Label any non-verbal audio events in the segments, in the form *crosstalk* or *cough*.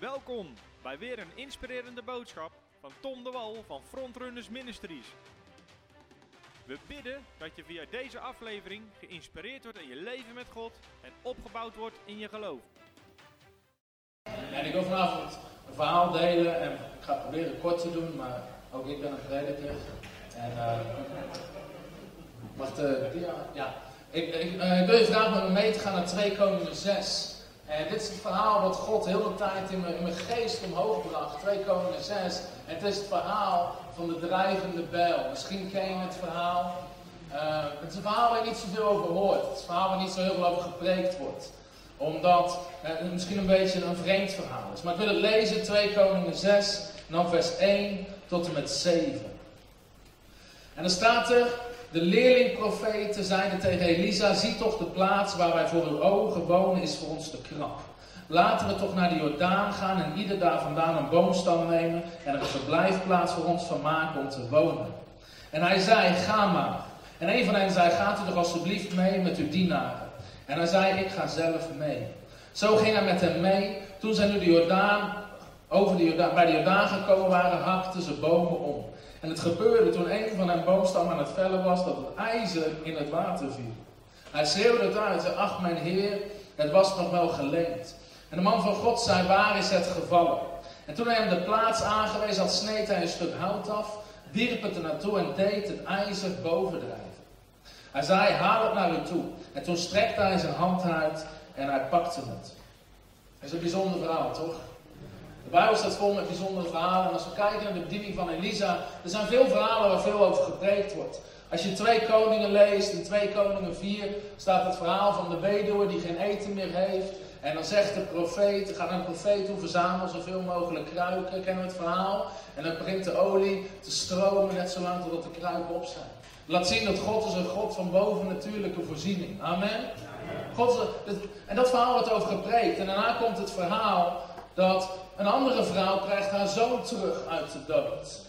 Welkom bij weer een inspirerende boodschap van Tom de Wal van Frontrunners Ministries. We bidden dat je via deze aflevering geïnspireerd wordt in je leven met God en opgebouwd wordt in je geloof. En ik wil vanavond een verhaal delen en ik ga proberen kort te doen, maar ook ik ben een prediker. En uh, ja, ja. Ik, ik, uh, ik wil je vragen me mee te gaan naar 2 Koningen 6. En dit is het verhaal wat God heel de tijd in mijn, in mijn geest omhoog bracht. 2 Koningen 6. En het is het verhaal van de drijvende bijl. Misschien ken je het verhaal. Uh, het is een verhaal waar je niet zoveel over hoort. Het is een verhaal waar niet zo heel veel over gepreekt wordt. Omdat het misschien een beetje een vreemd verhaal is. Maar ik wil het lezen, 2 Koningen 6, en dan vers 1 tot en met 7. En dan staat er, de leerlingprofeten zeiden tegen Elisa, zie toch de plaats waar wij voor uw ogen wonen is voor ons te knap. Laten we toch naar de Jordaan gaan en ieder daar vandaan een boomstam nemen en er een verblijfplaats voor ons van maken om te wonen. En hij zei, ga maar. En een van hen zei, gaat u toch alsjeblieft mee met uw dienaren. En hij zei, ik ga zelf mee. Zo ging hij met hem mee. Toen zij nu de Jordaan, over de Jordaan, bij de Jordaan gekomen waren, hakten ze bomen om. En het gebeurde toen een van hen boomstammen aan het vellen was, dat het ijzer in het water viel. Hij schreeuwde het uit, zei, ach mijn heer, het was nog wel geleend. En de man van God zei, waar is het gevallen? En toen hij hem de plaats aangewezen had, sneed hij een stuk hout af, wierp het er naartoe en deed het ijzer bovendrijven. Hij zei, haal het naar u toe. En toen strekte hij zijn hand uit en hij pakte het. Dat is een bijzonder verhaal, toch? De Bijbel staat vol met bijzondere verhalen. En als we kijken naar de bediening van Elisa, er zijn veel verhalen waar veel over gepreekt wordt. Als je twee koningen leest, in twee koningen 4, staat het verhaal van de weduwe die geen eten meer heeft. En dan zegt de profeet, ga naar de profeet toe, verzamel zoveel mogelijk kruiken, kennen we het verhaal? En dan begint de olie te stromen, net zolang totdat de kruiken op zijn. Laat zien dat God is een God van bovennatuurlijke voorziening. Amen. God, en dat verhaal wordt over gepreekt. En daarna komt het verhaal dat een andere vrouw krijgt haar zoon terug uit de dood.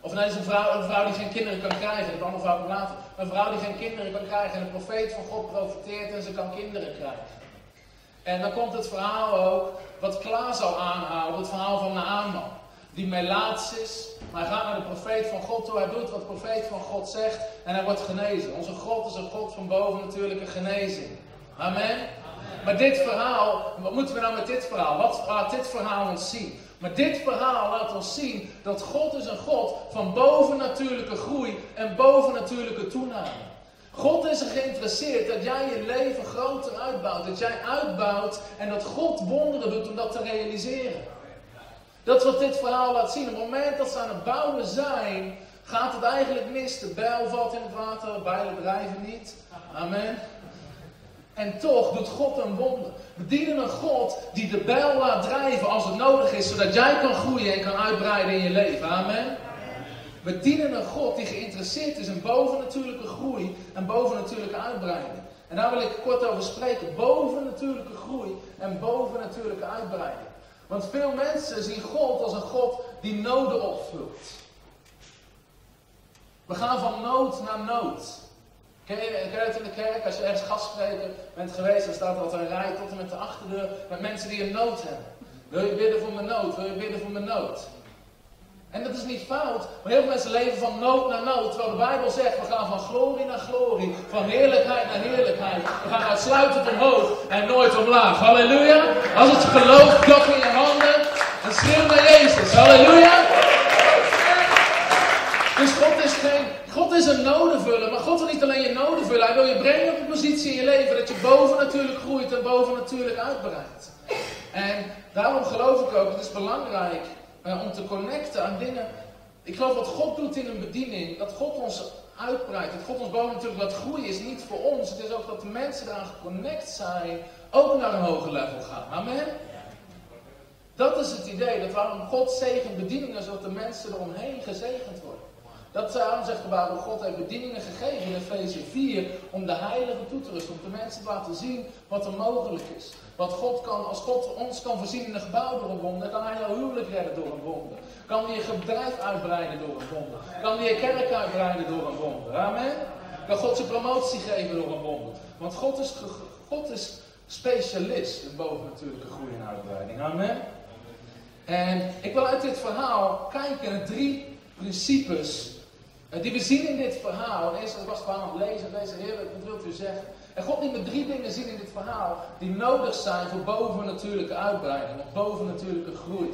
Of nee, is een vrouw, een vrouw die geen kinderen kan krijgen. Dat andere vrouw later. Een vrouw die geen kinderen kan krijgen. En de profeet van God profiteert en ze kan kinderen krijgen. En dan komt het verhaal ook, wat Klaas al aanhaalde, het verhaal van Naaman. Die melaats is, maar hij gaat naar de profeet van God toe. Hij doet wat de profeet van God zegt en hij wordt genezen. Onze God is een God van bovennatuurlijke genezing. Amen. Maar dit verhaal, wat moeten we nou met dit verhaal? Wat laat dit verhaal ons zien? Maar dit verhaal laat ons zien dat God is een God van bovennatuurlijke groei en bovennatuurlijke toename. God is er geïnteresseerd dat jij je leven groter uitbouwt. Dat jij uitbouwt en dat God wonderen doet om dat te realiseren. Dat is wat dit verhaal laat zien. Op het moment dat ze aan het bouwen zijn, gaat het eigenlijk mis. De bijl valt in het water, bijlen drijven niet. Amen. En toch doet God een wonder. We dienen een God die de bijl laat drijven als het nodig is, zodat jij kan groeien en kan uitbreiden in je leven. Amen. We dienen een God die geïnteresseerd is in bovennatuurlijke groei en bovennatuurlijke uitbreiding. En daar wil ik kort over spreken. Bovennatuurlijke groei en bovennatuurlijke uitbreiding. Want veel mensen zien God als een God die noden opvult. We gaan van nood naar nood. Het in de kerk? Als je ergens gastspreker bent geweest, dan staat er altijd een rij tot en met de achterdeur met mensen die een nood hebben. Wil je bidden voor mijn nood? Wil je bidden voor mijn nood? En dat is niet fout, maar heel veel mensen leven van nood naar nood. Terwijl de Bijbel zegt, we gaan van glorie naar glorie, van heerlijkheid naar heerlijkheid. We gaan uitsluitend omhoog en nooit omlaag. Halleluja. Als het geloof, klap in je handen en schreeuw naar Jezus. Halleluja. Dus God God is een nodenvuller, maar God wil niet alleen je noden vullen. Hij wil je brengen op een positie in je leven dat je boven natuurlijk groeit en boven natuurlijk uitbreidt. En daarom geloof ik ook, het is belangrijk uh, om te connecten aan dingen. Ik geloof wat God doet in een bediening, dat God ons uitbreidt, dat God ons boven natuurlijk laat groeien, is niet voor ons. Het is ook dat de mensen daar geconnect zijn, ook naar een hoger level gaan. Amen? Dat is het idee, dat waarom God zegent bedieningen, zodat de mensen eromheen gezegend worden. Dat daarom zegt de God heeft bedieningen gegeven in Efeze 4 om de heiligen toe te rusten, om de mensen te laten zien wat er mogelijk is. Wat God kan, als God ons kan voorzien in een gebouw door een wonder, kan hij jouw huwelijk redden door een wonder. Kan hij je bedrijf uitbreiden door een wonder. Kan hij je kerk uitbreiden door een wonder. Amen. Kan God zijn promotie geven door een wonder. Want God is, God is specialist in bovennatuurlijke groei en uitbreiding. Amen. En ik wil uit dit verhaal kijken naar drie principes eh, die we zien in dit verhaal. En eerst was ik gewoon aan het lezen, deze Heer, wat wilt u zeggen? En God liet me drie dingen zien in dit verhaal die nodig zijn voor bovennatuurlijke uitbreiding, of bovennatuurlijke groei.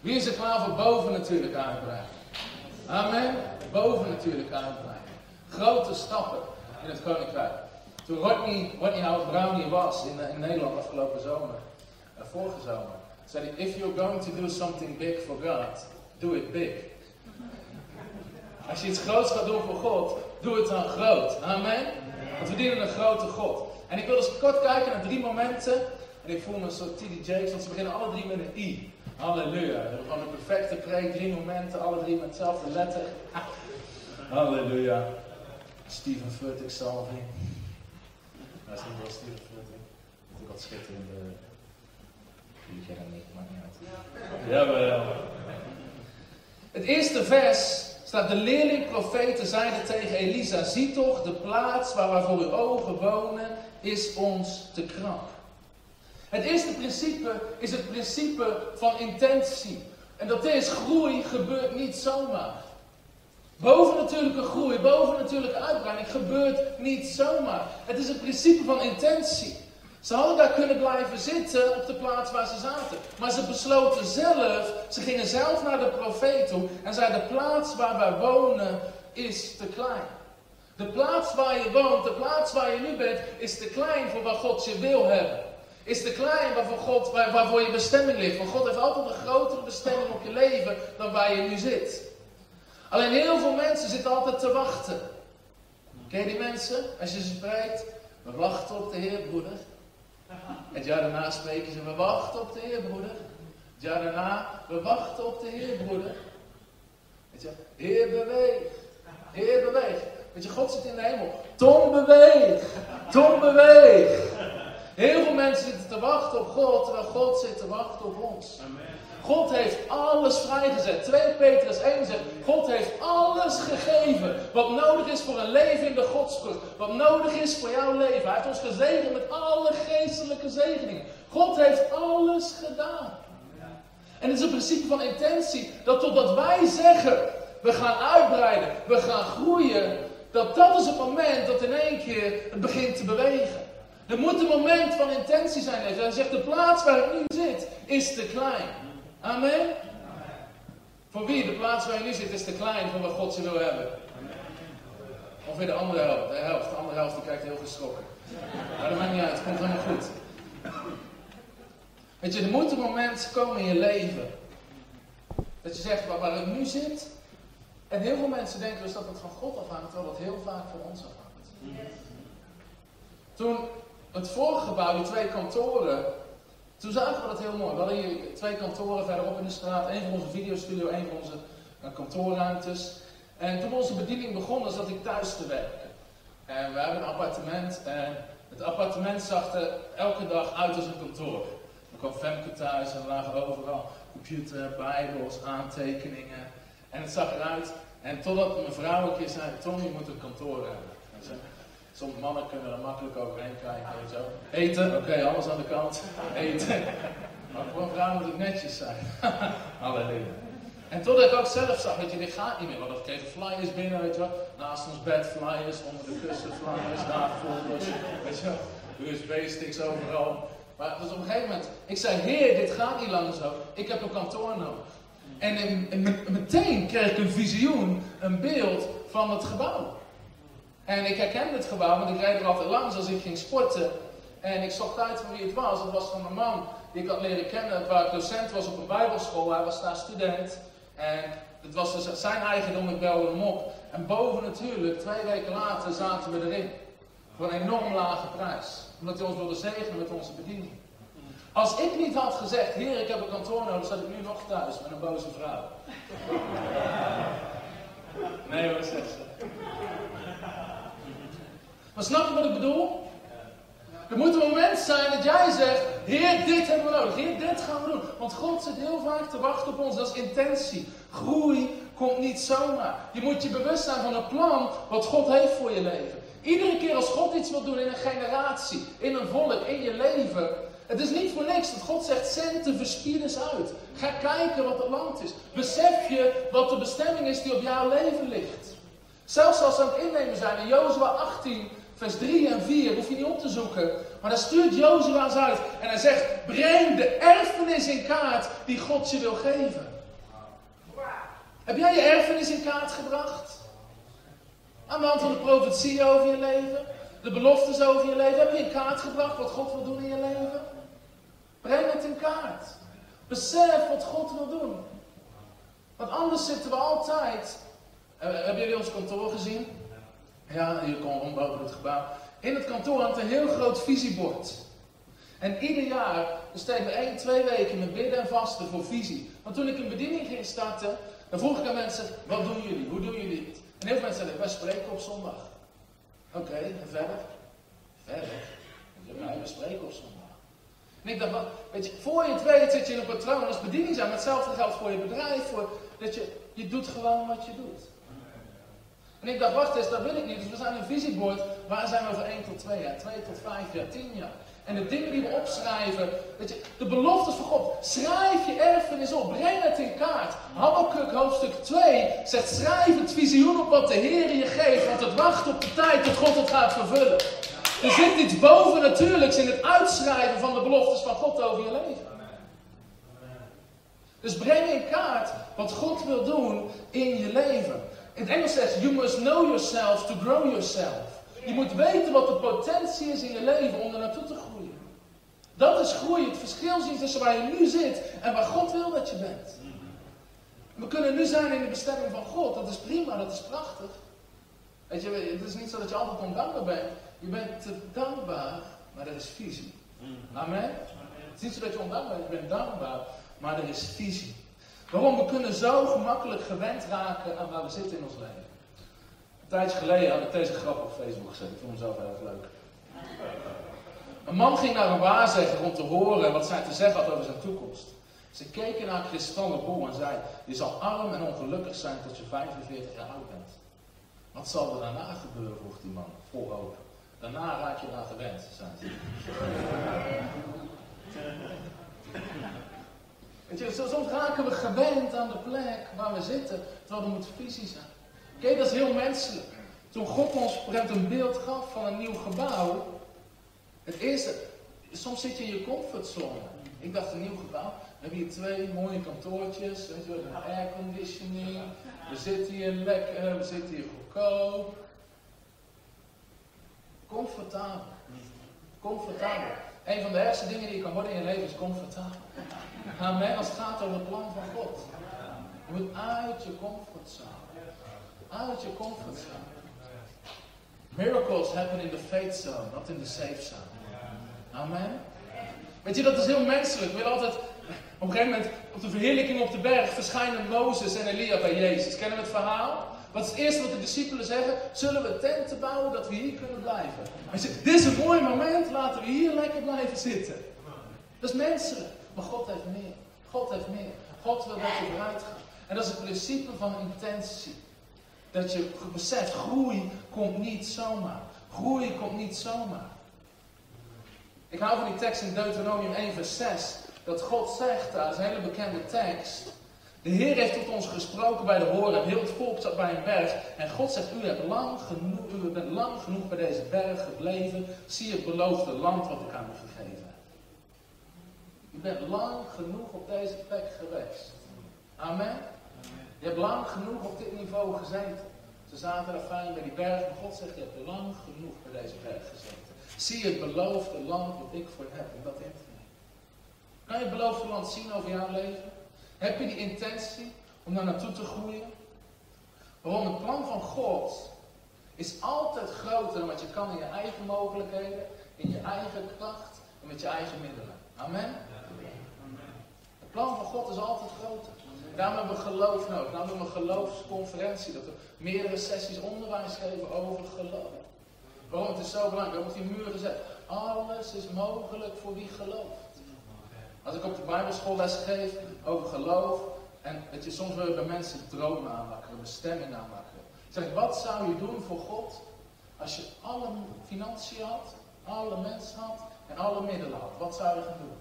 Wie is er klaar voor bovennatuurlijke uitbreiding? Amen. Bovennatuurlijke uitbreiding. Grote stappen in het koninkrijk. Toen Rodney, Rodney Howard Brown hier was in, in Nederland afgelopen zomer, uh, vorige zomer, zei hij: If you're going to do something big for God, do it big. Als je iets groots gaat doen voor God, doe het dan groot. Amen. Want we dienen een grote God. En ik wil dus kort kijken naar drie momenten. En ik voel me een soort TD Jakes, want ze beginnen alle drie met een I. Halleluja. We hebben gewoon een perfecte preek, drie momenten, alle drie met hetzelfde letter. *laughs* Halleluja. Steven Furtick salving. Dat is niet wel Steven Furtick. Dat is wat schitterende... Hem niet, maakt niet uit. Jawel. Het eerste vers staat de leerling-profeten zeiden tegen Elisa, zie toch, de plaats waar we voor uw ogen wonen, is ons te krap. Het eerste principe is het principe van intentie. En dat is, groei gebeurt niet zomaar. Bovennatuurlijke groei, bovennatuurlijke uitbreiding gebeurt niet zomaar. Het is het principe van intentie. Ze hadden daar kunnen blijven zitten op de plaats waar ze zaten. Maar ze besloten zelf, ze gingen zelf naar de profeet toe en zeiden: De plaats waar wij wonen is te klein. De plaats waar je woont, de plaats waar je nu bent, is te klein voor wat God je wil hebben. Is te klein waarvoor, God, waar, waarvoor je bestemming ligt. Want God heeft altijd een grotere bestemming op je leven dan waar je nu zit. Alleen heel veel mensen zitten altijd te wachten. Ken die mensen? Als je ze spreekt, we wachten op de Heer, broeder. Het jaar daarna spreken ze, we wachten op de Heer, broeder. Het jaar daarna, we wachten op de Heer, broeder. Weet je, Heer beweeg. Heer beweeg. Weet je, God zit in de hemel. Tom beweeg. Tom beweeg. Heel veel mensen zitten te wachten op God, terwijl God zit te wachten op ons. Amen. God heeft alles vrijgezet. 2 Petrus 1 zegt, God heeft alles gegeven wat nodig is voor een leven in de godsvrucht. Wat nodig is voor jouw leven. Hij heeft ons gezegend met alle geestelijke zegeningen. God heeft alles gedaan. En het is een principe van intentie, dat totdat wij zeggen, we gaan uitbreiden, we gaan groeien, dat dat is het moment dat in één keer het begint te bewegen. Er moet een moment van intentie zijn. Hij zegt, de plaats waar ik nu zit is te klein. Amen? Voor wie? De plaats waar je nu zit is te klein voor wat God ze wil hebben. Of weer de andere helft. De helft. De andere helft die kijkt heel geschrokken. Maar dat maakt niet uit. Het komt helemaal goed. Weet je, er moet een moment komen in je leven. Dat je zegt, waar, waar ik nu zit. En heel veel mensen denken dus dat het van God afhangt, terwijl dat heel vaak van ons afhangt. Toen het vorige gebouw, die twee kantoren, toen zagen we dat heel mooi. We hadden hier twee kantoren verderop in de straat. één van onze videostudio, één van onze uh, kantoorruimtes. En toen onze bediening begon, zat ik thuis te werken. En we hebben een appartement. En het appartement zag er elke dag uit als een kantoor. Er kwam Femke thuis en er lagen overal computer, bijbels, aantekeningen. En het zag eruit. En totdat mijn vrouw een keer zei, Tom, je moet een kantoor hebben. Sommige mannen kunnen er makkelijk overheen kijken. Weet zo. Eten, oké, alles aan de kant. Eten. *laughs* Maar voor een vrouw moet netjes zijn. *laughs* Halleluja. En totdat ik ook zelf zag, weet je, dit gaat niet meer. Want we kregen flyers binnen, weet je wel. Naast ons bed flyers, onder de kussen flyers, daar folders. Weet je wel. USB-sticks overal. Maar op een gegeven moment, ik zei, heer, dit gaat niet langer zo. Ik heb een kantoor nodig. En, en meteen kreeg ik een visioen, een beeld van het gebouw. En ik herkende het gebouw, want ik reed er altijd langs als ik ging sporten. En ik zocht uit van wie het was. Het was van een man die ik had leren kennen, waar ik docent was op een bijbelschool. Hij was daar student. En het was dus zijn eigendom, ik belde hem op. En boven natuurlijk, twee weken later zaten we erin. Voor een enorm lage prijs. Omdat hij ons wilde zegenen met onze bediening. Als ik niet had gezegd, heer ik heb een kantoor nodig, zat ik nu nog thuis met een boze vrouw. Nee hoor, zegt ze. Maar snap je wat ik bedoel? Er moet een moment zijn dat jij zegt, Heer, dit hebben we nodig. Heer, dit gaan we doen. Want God zit heel vaak te wachten op ons. Is intentie. Groei komt niet zomaar. Je moet je bewust zijn van het plan wat God heeft voor je leven. Iedere keer als God iets wil doen in een generatie, in een volk, in je leven. Het is niet voor niks dat God zegt, zend de verspieders uit. Ga kijken wat het land is. Besef je wat de bestemming is die op jouw leven ligt. Zelfs als ze aan het innemen zijn in Jozua 18, vers 3 en 4, hoef je niet op te zoeken. Maar dan stuurt Jozua uit en hij zegt, breng de erfenis in kaart die God je wil geven. Heb jij je erfenis in kaart gebracht? Aan de hand van de profetie over je leven, de beloftes over je leven, heb je in kaart gebracht wat God wil doen in je leven? Breng het in kaart. Besef wat God wil doen. Want anders zitten we altijd. Uh, hebben jullie ons kantoor gezien? Ja, je kon rond het gebouw. In het kantoor hangt een heel groot visiebord. En ieder jaar besteden we één, twee weken met bidden en vasten voor visie. Want toen ik een bediening ging starten, dan vroeg ik aan mensen, wat doen jullie? Hoe doen jullie het? En heel veel mensen zeiden, wij spreken op zondag. Oké, en verder? Verder? We spreken op zondag. En ik dacht, weet je, voor je het weet zit je in een patroon als bediening aan. Hetzelfde geldt voor je bedrijf. Voor, dat je, je doet gewoon wat je doet. En ik dacht, wacht eens, dat wil ik niet. Dus we zijn een visiebord. Waar zijn we over 1 tot 2 jaar, 2 tot 5 jaar, 10 jaar? En de dingen die we opschrijven, weet je, de beloftes van God. Schrijf je erfenis op, breng het in kaart. Habakkuk hoofdstuk 2 zegt, schrijf het visioen op wat de Heer je geeft. Want het wacht op de tijd tot God het gaat vervullen. Er zit iets bovennatuurlijks in het uitschrijven van de beloftes van God over je leven. Dus breng in kaart wat God wil doen in je leven. In het Engels zegt, you must know yourself to grow yourself. Je moet weten wat de potentie is in je leven om er naartoe te groeien. Dat is groeien. Het verschil zien tussen waar je nu zit en waar God wil dat je bent. We kunnen nu zijn in de bestemming van God. Dat is prima, dat is prachtig. Weet je, het is niet zo dat je altijd ondankbaar bent. Je bent te dankbaar, maar er is visie. Amen? Het is niet zo dat je ondankbaar bent, je bent dankbaar, maar er is visie. Waarom? We kunnen zo gemakkelijk gewend raken aan waar we zitten in ons leven. Een tijdje geleden had ik deze grap op Facebook gezet. Ik vond hem zelf heel leuk. Een man ging naar een waarzegger om te horen wat zij te zeggen had over zijn toekomst. Ze keken naar kristallen bol en zei: Je zal arm en ongelukkig zijn tot je 45 jaar oud bent. Wat zal er daarna gebeuren? vroeg die man, vol hoop. Daarna raak je naar gewend, zei ze. Soms raken we gewend aan de plek waar we zitten, terwijl er moet visie zijn. Kijk, dat is heel menselijk. Toen God ons een beeld gaf van een nieuw gebouw, het eerste, soms zit je in je comfortzone. Ik dacht een nieuw gebouw, we hebben hier twee mooie kantoortjes, weet je, airconditioning, we zitten hier lekker, we zitten hier goedkoop. Comfortabel. Comfortabel. Een van de ergste dingen die je kan worden in je leven is comfortabel. Amen. Als het gaat over het plan van God. Je moet uit je comfortzone. Uit je comfortzone. Miracles happen in the faith zone, not in the safe zone. Amen. Weet je, dat is heel menselijk. We willen altijd, op een gegeven moment, op de verheerlijking op de berg, verschijnen Mozes en Elia bij Jezus. Kennen we het verhaal? Wat is het eerste wat de discipelen zeggen? Zullen we tenten bouwen dat we hier kunnen blijven? Hij zegt, dit is een mooi moment, laten we hier lekker blijven zitten. Dat is menselijk. Maar God heeft meer. God heeft meer. God wil dat je vooruit gaat. En dat is het principe van intentie. Dat je beseft, groei komt niet zomaar. Groei komt niet zomaar. Ik hou van die tekst in Deuteronomium 1 vers 6. Dat God zegt, dat is een hele bekende tekst. De Heer heeft tot ons gesproken bij de horen en heel het volk zat bij een berg. En God zegt, u, hebt lang genoeg, u bent lang genoeg bij deze berg gebleven. Zie het beloofde land wat ik aan u gegeven heb. U bent lang genoeg op deze plek geweest. Amen. Je hebt lang genoeg op dit niveau gezeten. Ze zaten er fijn bij die berg. Maar God zegt, je hebt lang genoeg bij deze berg gezeten. Zie het beloofde land wat ik voor heb. En dat heeft Kan je het beloofde land zien over jouw leven? Heb je die intentie om daar naartoe te groeien? Waarom het plan van God is altijd groter dan wat je kan in je eigen mogelijkheden, in je eigen kracht en met je eigen middelen. Amen? Het plan van God is altijd groter. Daarom hebben we geloof nodig. Daarom hebben we een geloofsconferentie. Dat we meerdere sessies onderwijs geven over geloof. Waarom? Het is zo belangrijk. We hebben op die muur gezet. Alles is mogelijk voor wie gelooft. Als ik op de Bijbelschool les geef over geloof, en dat je, soms wil bij mensen dromen aanwakkeren, bestemming aanwakkeren. Zeg, wat zou je doen voor God Als je alle financiën had, alle mensen had en alle middelen had, wat zou je gaan doen?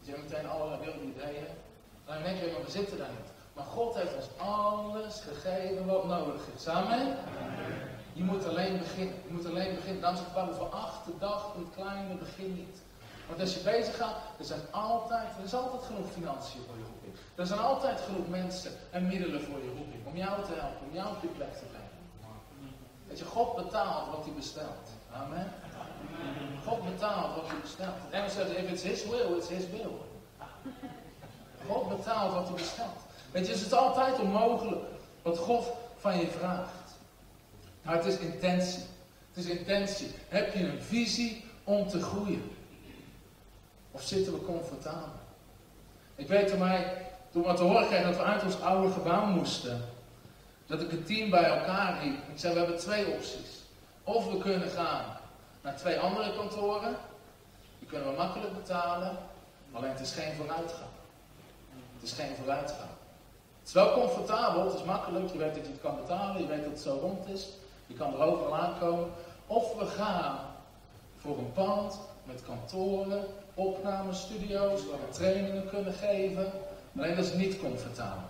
Je hebt meteen allerlei wilde ideeën. Dan denk je, maar we zitten daar niet. Maar God heeft ons alles gegeven wat nodig is. Amen? Je moet alleen beginnen. Je moet alleen beginnen. Paulus voor acht de dag het kleine begin niet. Want als je bezig gaat, er zijn altijd, er is altijd genoeg financiën voor je roeping. Er zijn altijd genoeg mensen en middelen voor je roeping. Om jou te helpen, om jou op je plek te brengen. Weet je, God betaalt wat hij bestelt. Amen. God betaalt wat hij bestelt. Het Engels zegt, if it's his will, it's his will. God betaalt wat hij bestelt. Weet je, het is altijd onmogelijk wat God van je vraagt. Maar het is intentie. Het is intentie. Heb je een visie om te groeien? Of zitten we comfortabel? Ik weet toen, mij, toen we te horen kregen dat we uit ons oude gebouw moesten, dat ik het team bij elkaar riep. Ik zei, we hebben twee opties. Of we kunnen gaan naar twee andere kantoren. Die kunnen we makkelijk betalen. Alleen het is geen vooruitgang. Het is geen vooruitgang. Het is wel comfortabel, het is makkelijk. Je weet dat je het kan betalen, je weet dat het zo rond is. Je kan er overal aankomen. Of we gaan voor een pand met kantoren, opnamestudio's, waar we trainingen kunnen geven. Alleen dat is niet comfortabel.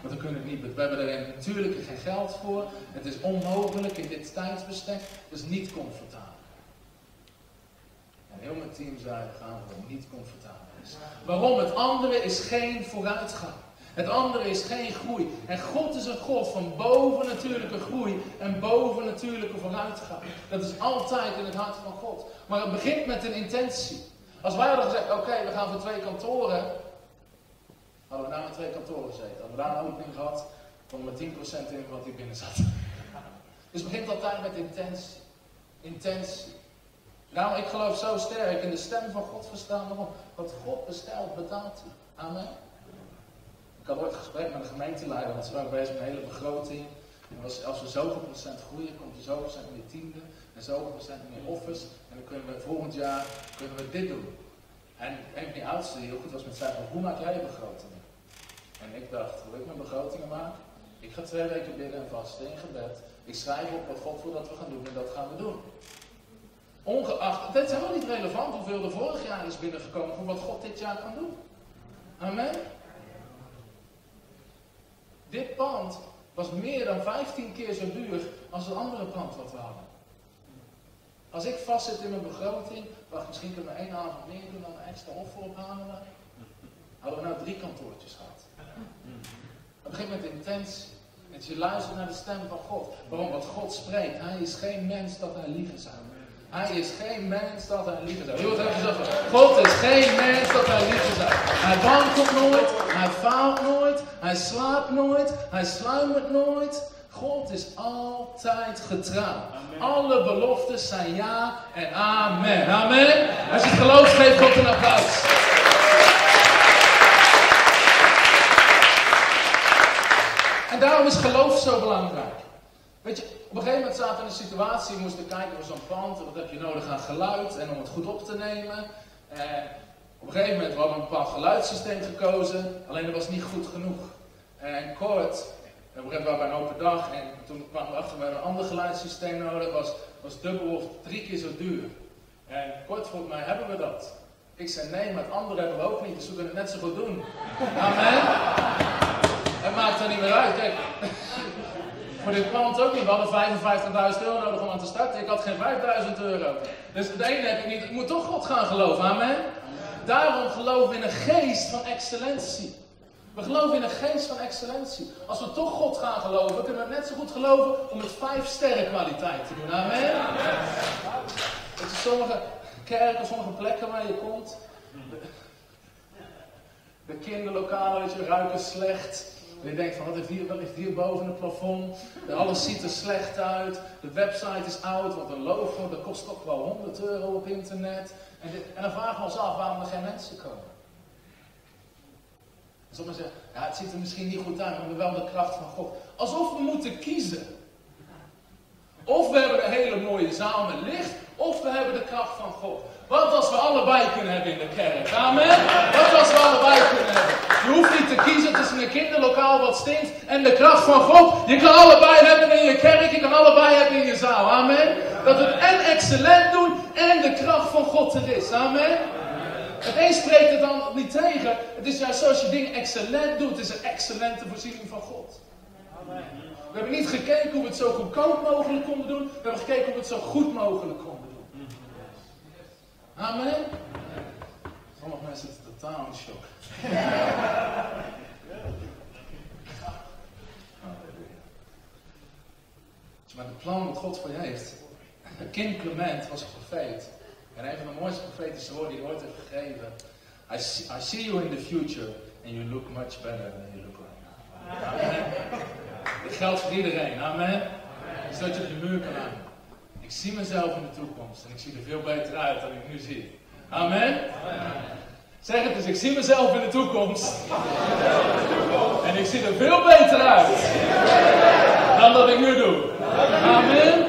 Want dan kunnen we niet. We hebben er natuurlijk geen geld voor. Het is onmogelijk in dit tijdsbestek. Het is niet comfortabel. En heel mijn team zei, we gaan niet comfortabel is. Waarom? Het andere is geen vooruitgang. Het andere is geen groei. En God is een God van bovennatuurlijke groei en bovennatuurlijke vooruitgang. Dat is altijd in het hart van God. Maar het begint met een intentie. Als wij hadden gezegd, oké, we gaan voor twee kantoren. Hadden we daar met twee kantoren gezeten. Hadden we daar een opening gehad, van met 10% in wat hier binnen zat. *laughs* Dus begint altijd met intentie. Intentie. Nou, ik geloof zo sterk in de stem van God verstaan. Wat God bestelt, betaalt hij. Amen. Ik had ooit een gesprek met een gemeenteleider, want ze waren bezig met een hele begroting. En als, we zoveel procent groeien, komt er zoveel procent meer tiende en zoveel procent meer offers. En dan kunnen we volgend jaar kunnen we dit doen. En een van die oudsten die heel goed was met zei hoe maak jij je begrotingen? En ik dacht, hoe ik mijn begrotingen maak? Ik ga twee weken binnen en vasten in gebed. Ik schrijf op wat God wil dat we gaan doen en dat gaan we doen. Ongeacht, het is helemaal niet relevant hoeveel er vorig jaar is binnengekomen voor wat God dit jaar kan doen. Amen. Dit pand was meer dan 15 keer zo duur als het andere pand wat we hadden. Als ik vastzit in mijn begroting, wacht, misschien kunnen we één avond meer doen dan extra offer. Hadden we nou drie kantoortjes gehad. Het begint met intentie. Dat je luistert naar de stem van God. Waarom? Wat God spreekt. Hij is geen mens dat hij liegen zou. Hij is geen mens dat hij liegen zou. God is geen mens dat hij liegen zou. Hij wankelt nooit. Hij faalt nooit. Hij slaapt nooit. Hij sluimert nooit. God is altijd getrouw. Alle beloftes zijn ja en amen. Amen. Als je het gelooft, geef God een applaus. En daarom is geloof zo belangrijk. Weet je, op een gegeven moment zaten we in een situatie, we moesten kijken voor zo'n pand, wat heb je nodig aan geluid en om het goed op te nemen. En op een gegeven moment hadden we een bepaald geluidssysteem gekozen, alleen dat was niet goed genoeg. En kort, we hebben bij een open dag en toen kwamen we achter, we hebben een ander geluidssysteem nodig, was, was dubbel of drie keer zo duur. En kort volgens mij hebben we dat. Ik zei nee, maar het hebben we ook niet, dus we kunnen het net zo goed doen. Amen. Het maakt er niet meer uit. Kijk, voor dit pand ook niet. We hadden 55.000 euro nodig om aan te starten. Ik had geen 5.000 euro. Dus het ene heb ik niet. Ik moet toch God gaan geloven. Amen. Daarom we in een geest van excellentie. We geloven in een geest van excellentie. Als we toch God gaan geloven, kunnen we net zo goed geloven om het vijf sterren kwaliteit te doen. Amen. Dat is sommige kerken, sommige plekken waar je komt. De kinderlokalen, weet je, ruiken slecht. En je denkt van, wat, heeft hier, wat heeft hier boven het plafond? Alles ziet er slecht uit. De website is oud, want een logo, dat kost toch wel 100 euro op internet. En, dit, en dan vragen we ons af waarom er geen mensen komen. Sommigen zeggen, ja, het ziet er misschien niet goed uit, maar we wel de kracht van God. Alsof we moeten kiezen. Of we hebben een hele mooie zaal met licht, of we hebben de kracht van God. Wat als we allebei kunnen hebben in de kerk? Amen? Wat als we allebei kunnen hebben? Je hoeft niet te kiezen tussen een kinderlokaal wat stinkt en de kracht van God. Je kan allebei hebben in je kerk, je kan allebei hebben in je zaal. Amen. Dat het en excellent doen en de kracht van God er is. Amen. Het spreekt het dan niet tegen. Het is juist zoals je dingen excellent doet, is een excellente voorziening van God. We hebben niet gekeken hoe we het zo goedkoop mogelijk konden doen. We hebben gekeken hoe we het zo goed mogelijk konden doen. Amen. Sommige mensen zitten totaal in shock. Maar het plan wat God voor je heeft. Kind Clement was een profeet. En een van de mooiste profetische woorden die ooit heeft gegeven. I see, I see you in the future and you look much better than you look right now. Amen. Dat geldt voor iedereen. Amen. Zodat je op de muur kan hangen. Ik zie mezelf in de toekomst en ik zie er veel beter uit dan ik nu zie. Amen. Zeg het eens, ik zie mezelf in de toekomst. En ik zie er veel beter uit dan dat ik nu doe. Amen.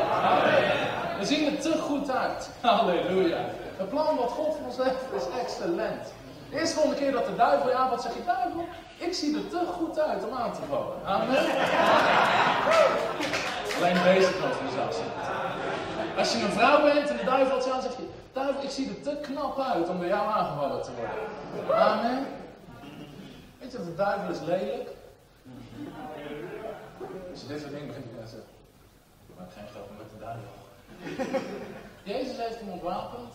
Halleluja. Het plan wat God voor ons heeft is excellent. De eerste volgende keer dat de duivel je aanvalt, zeg je, duivel, ik zie er te goed uit om aan te vallen. Amen. Alleen deze kan voor jezelf zeggen. Als je een vrouw bent en de duivel valt je aan, zeg je, duivel, ik zie er te knap uit om door jou aangevallen te worden. Amen. Weet je de duivel is lelijk? Als je dit soort dingen begint te zeggen, maak geen grap met de duivel. Jezus heeft hem ontwapend.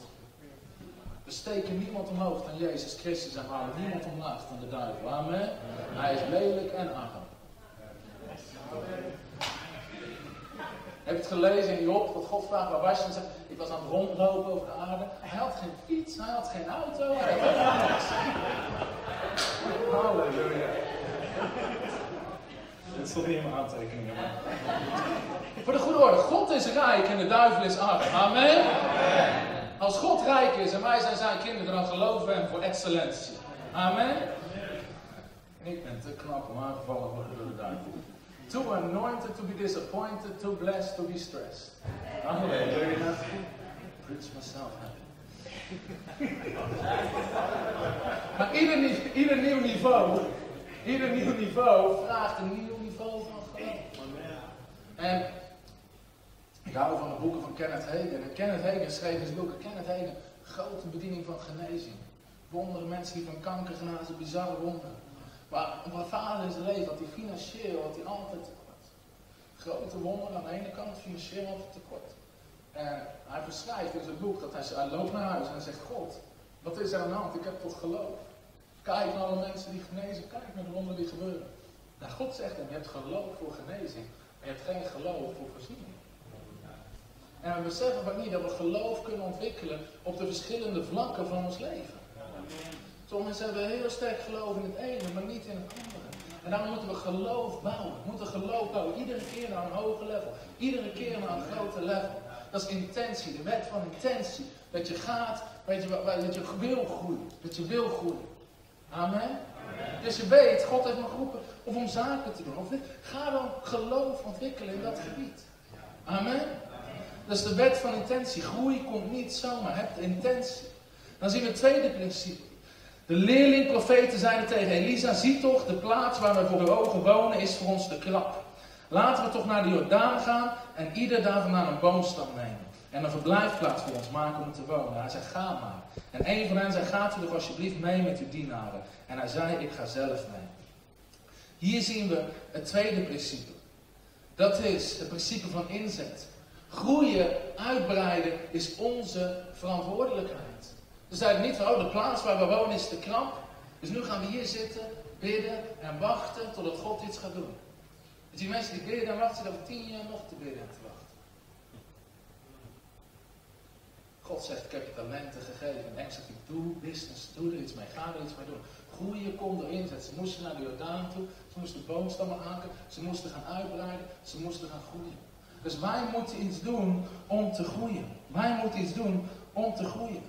We steken niemand omhoog dan Jezus Christus en halen niemand omlaag dan de duivel. Amen. Hij is lelijk en arm. Heb je het gelezen in Job, dat God vraagt waar was je? En zegt, ik was aan het rondlopen over de aarde. Hij had geen fiets, hij had geen auto, hij. Halleluja. Dit stond niet in mijn aantekeningen. Maar... Voor de goede orde, God is rijk en de duivel is arm. Amen. Als God rijk is en wij zijn zijn kinderen, dan geloven we hem voor excellentie. Amen. En ik ben te knap om aangevallen te worden door de duivel. Too anointed to be disappointed, too blessed to be stressed. Halleluja. Preach myself happy. maar ieder, ieder nieuw niveau, ieder nieuw niveau vraagt een nieuw. En ik hou van de boeken van Kenneth Hagen. En Kenneth Hagen schreef zijn boeken. Kenneth Hagen, grote bediening van genezing. Wonderen, mensen die van kanker genezen, bizarre wonderen. Maar mijn vader in zijn leven had hij financieel had hij altijd tekort. Grote wonderen aan de ene kant, financieel altijd tekort. En hij beschrijft in zijn boek dat hij, loopt naar huis en hij zegt, God, wat is er aan de hand? Ik heb tot geloof. Kijk naar alle mensen die genezen, kijk naar de wonderen die gebeuren. Nou, God zegt hem, je hebt geloof voor genezing, hebt geen geloof voor voorziening. En we beseffen van niet dat we geloof kunnen ontwikkelen op de verschillende vlakken van ons leven. Mensen hebben heel sterk geloof in het ene, maar niet in het andere. En daarom moeten we geloof bouwen. We moeten geloof bouwen. Iedere keer naar een hoger level. Iedere keer naar een groter level. Dat is intentie, de wet van intentie. Dat je gaat, weet je, dat je wil groeien. Dat je wil groeien. Amen. Dus je weet, God heeft me geroepen of om zaken te doen. Ga dan geloof ontwikkelen in dat gebied. Amen. Dat is de wet van intentie. Groei komt niet zomaar. Heb de intentie. Dan zien we het tweede principe. De leerling-profeten zeiden tegen Elisa, zie toch, de plaats waar we voor de ogen wonen is voor ons te krap. Laten we toch naar de Jordaan gaan en ieder daar vandaan een boomstam nemen. En een verblijfplaats voor ons maken om te wonen. Hij zei, ga maar. En een van hen zei, gaat u toch alsjeblieft mee met uw dienaren. En hij zei, ik ga zelf mee. Hier zien we het tweede principe. Dat is het principe van inzet. Groeien, uitbreiden is onze verantwoordelijkheid. Ze zeiden niet van, oh, de plaats waar we wonen is te krap. Dus nu gaan we hier zitten, bidden en wachten totdat God iets gaat doen. Dus die mensen die bidden en wachten, over tien jaar nog te bidden en te wachten. God zegt, ik heb je talenten gegeven. En ik doe business, doe er iets mee, ga er iets mee doen. Groeien, kom erin zet. Ze moesten naar de Jordaan toe, ze moesten boomstammen haken, ze moesten gaan uitbreiden, ze moesten gaan groeien. Dus wij moeten iets doen om te groeien. Wij moeten iets doen om te groeien.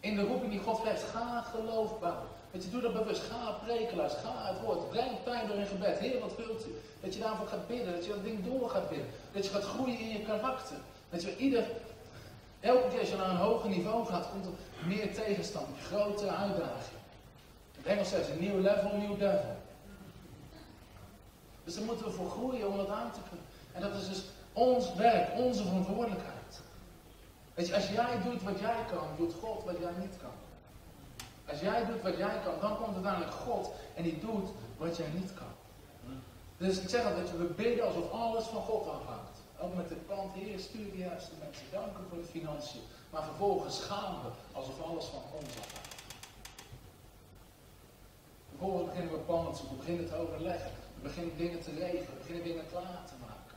In de roeping die God geeft, ga geloof bouwen. Dat je, doe dat bewust. Ga preken Ga het woord. Breng pijn door in gebed. Heer, wat wilt u? Dat je daarvoor gaat bidden. Dat je dat ding door gaat bidden. Dat je gaat groeien in je karakter. Dat je ieder, elke keer als je naar een hoger niveau gaat, komt er meer tegenstand. Grotere uitdaging. Het Engels zegt een nieuw level, nieuw devil. Dus daar moeten we voor groeien om dat aan te kunnen. En dat is dus ons werk, onze verantwoordelijkheid. Weet je, als jij doet wat jij kan, doet God wat jij niet kan. Als jij doet wat jij kan, dan komt uiteindelijk God en die doet wat jij niet kan. Dus ik zeg altijd, we bidden alsof alles van God afhangt. Ook met de plant, Heer, stuur de juiste mensen. Danken voor de financiën. Maar vervolgens gaan we alsof alles van ons afhangt. Vervolgens beginnen we te we beginnen te overleggen. We beginnen dingen te regelen, we beginnen dingen klaar te maken.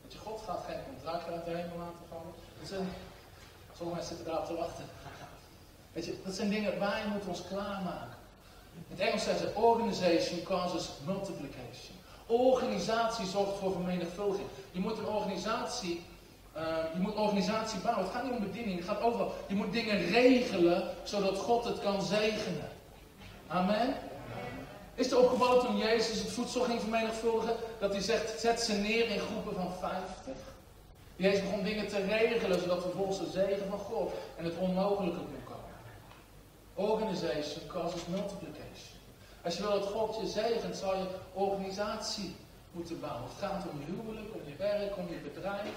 Want je, God gaat geen contract uit de hemel laten vallen. Zijn, sommige mensen zitten daarop te wachten. Weet je, dat zijn dingen, wij moeten ons klaarmaken. In het Engels zeggen ze, organization causes multiplication. Organisatie zorgt voor vermenigvuldiging. Je moet een organisatie, uh, je moet organisatie bouwen. Het gaat niet om bediening, het gaat over, je moet dingen regelen, zodat God het kan zegenen. Amen. Is er opgebouwd toen Jezus het voedsel ging vermenigvuldigen, dat hij zegt, zet ze neer in groepen van 50? Jezus begon dingen te regelen, zodat vervolgens de zegen van God en het onmogelijke kon komen. Organization causes multiplication. Als je wil dat God je zegent, zal je organisatie moeten bouwen. Het gaat om je huwelijk, om je werk, om je bedrijf.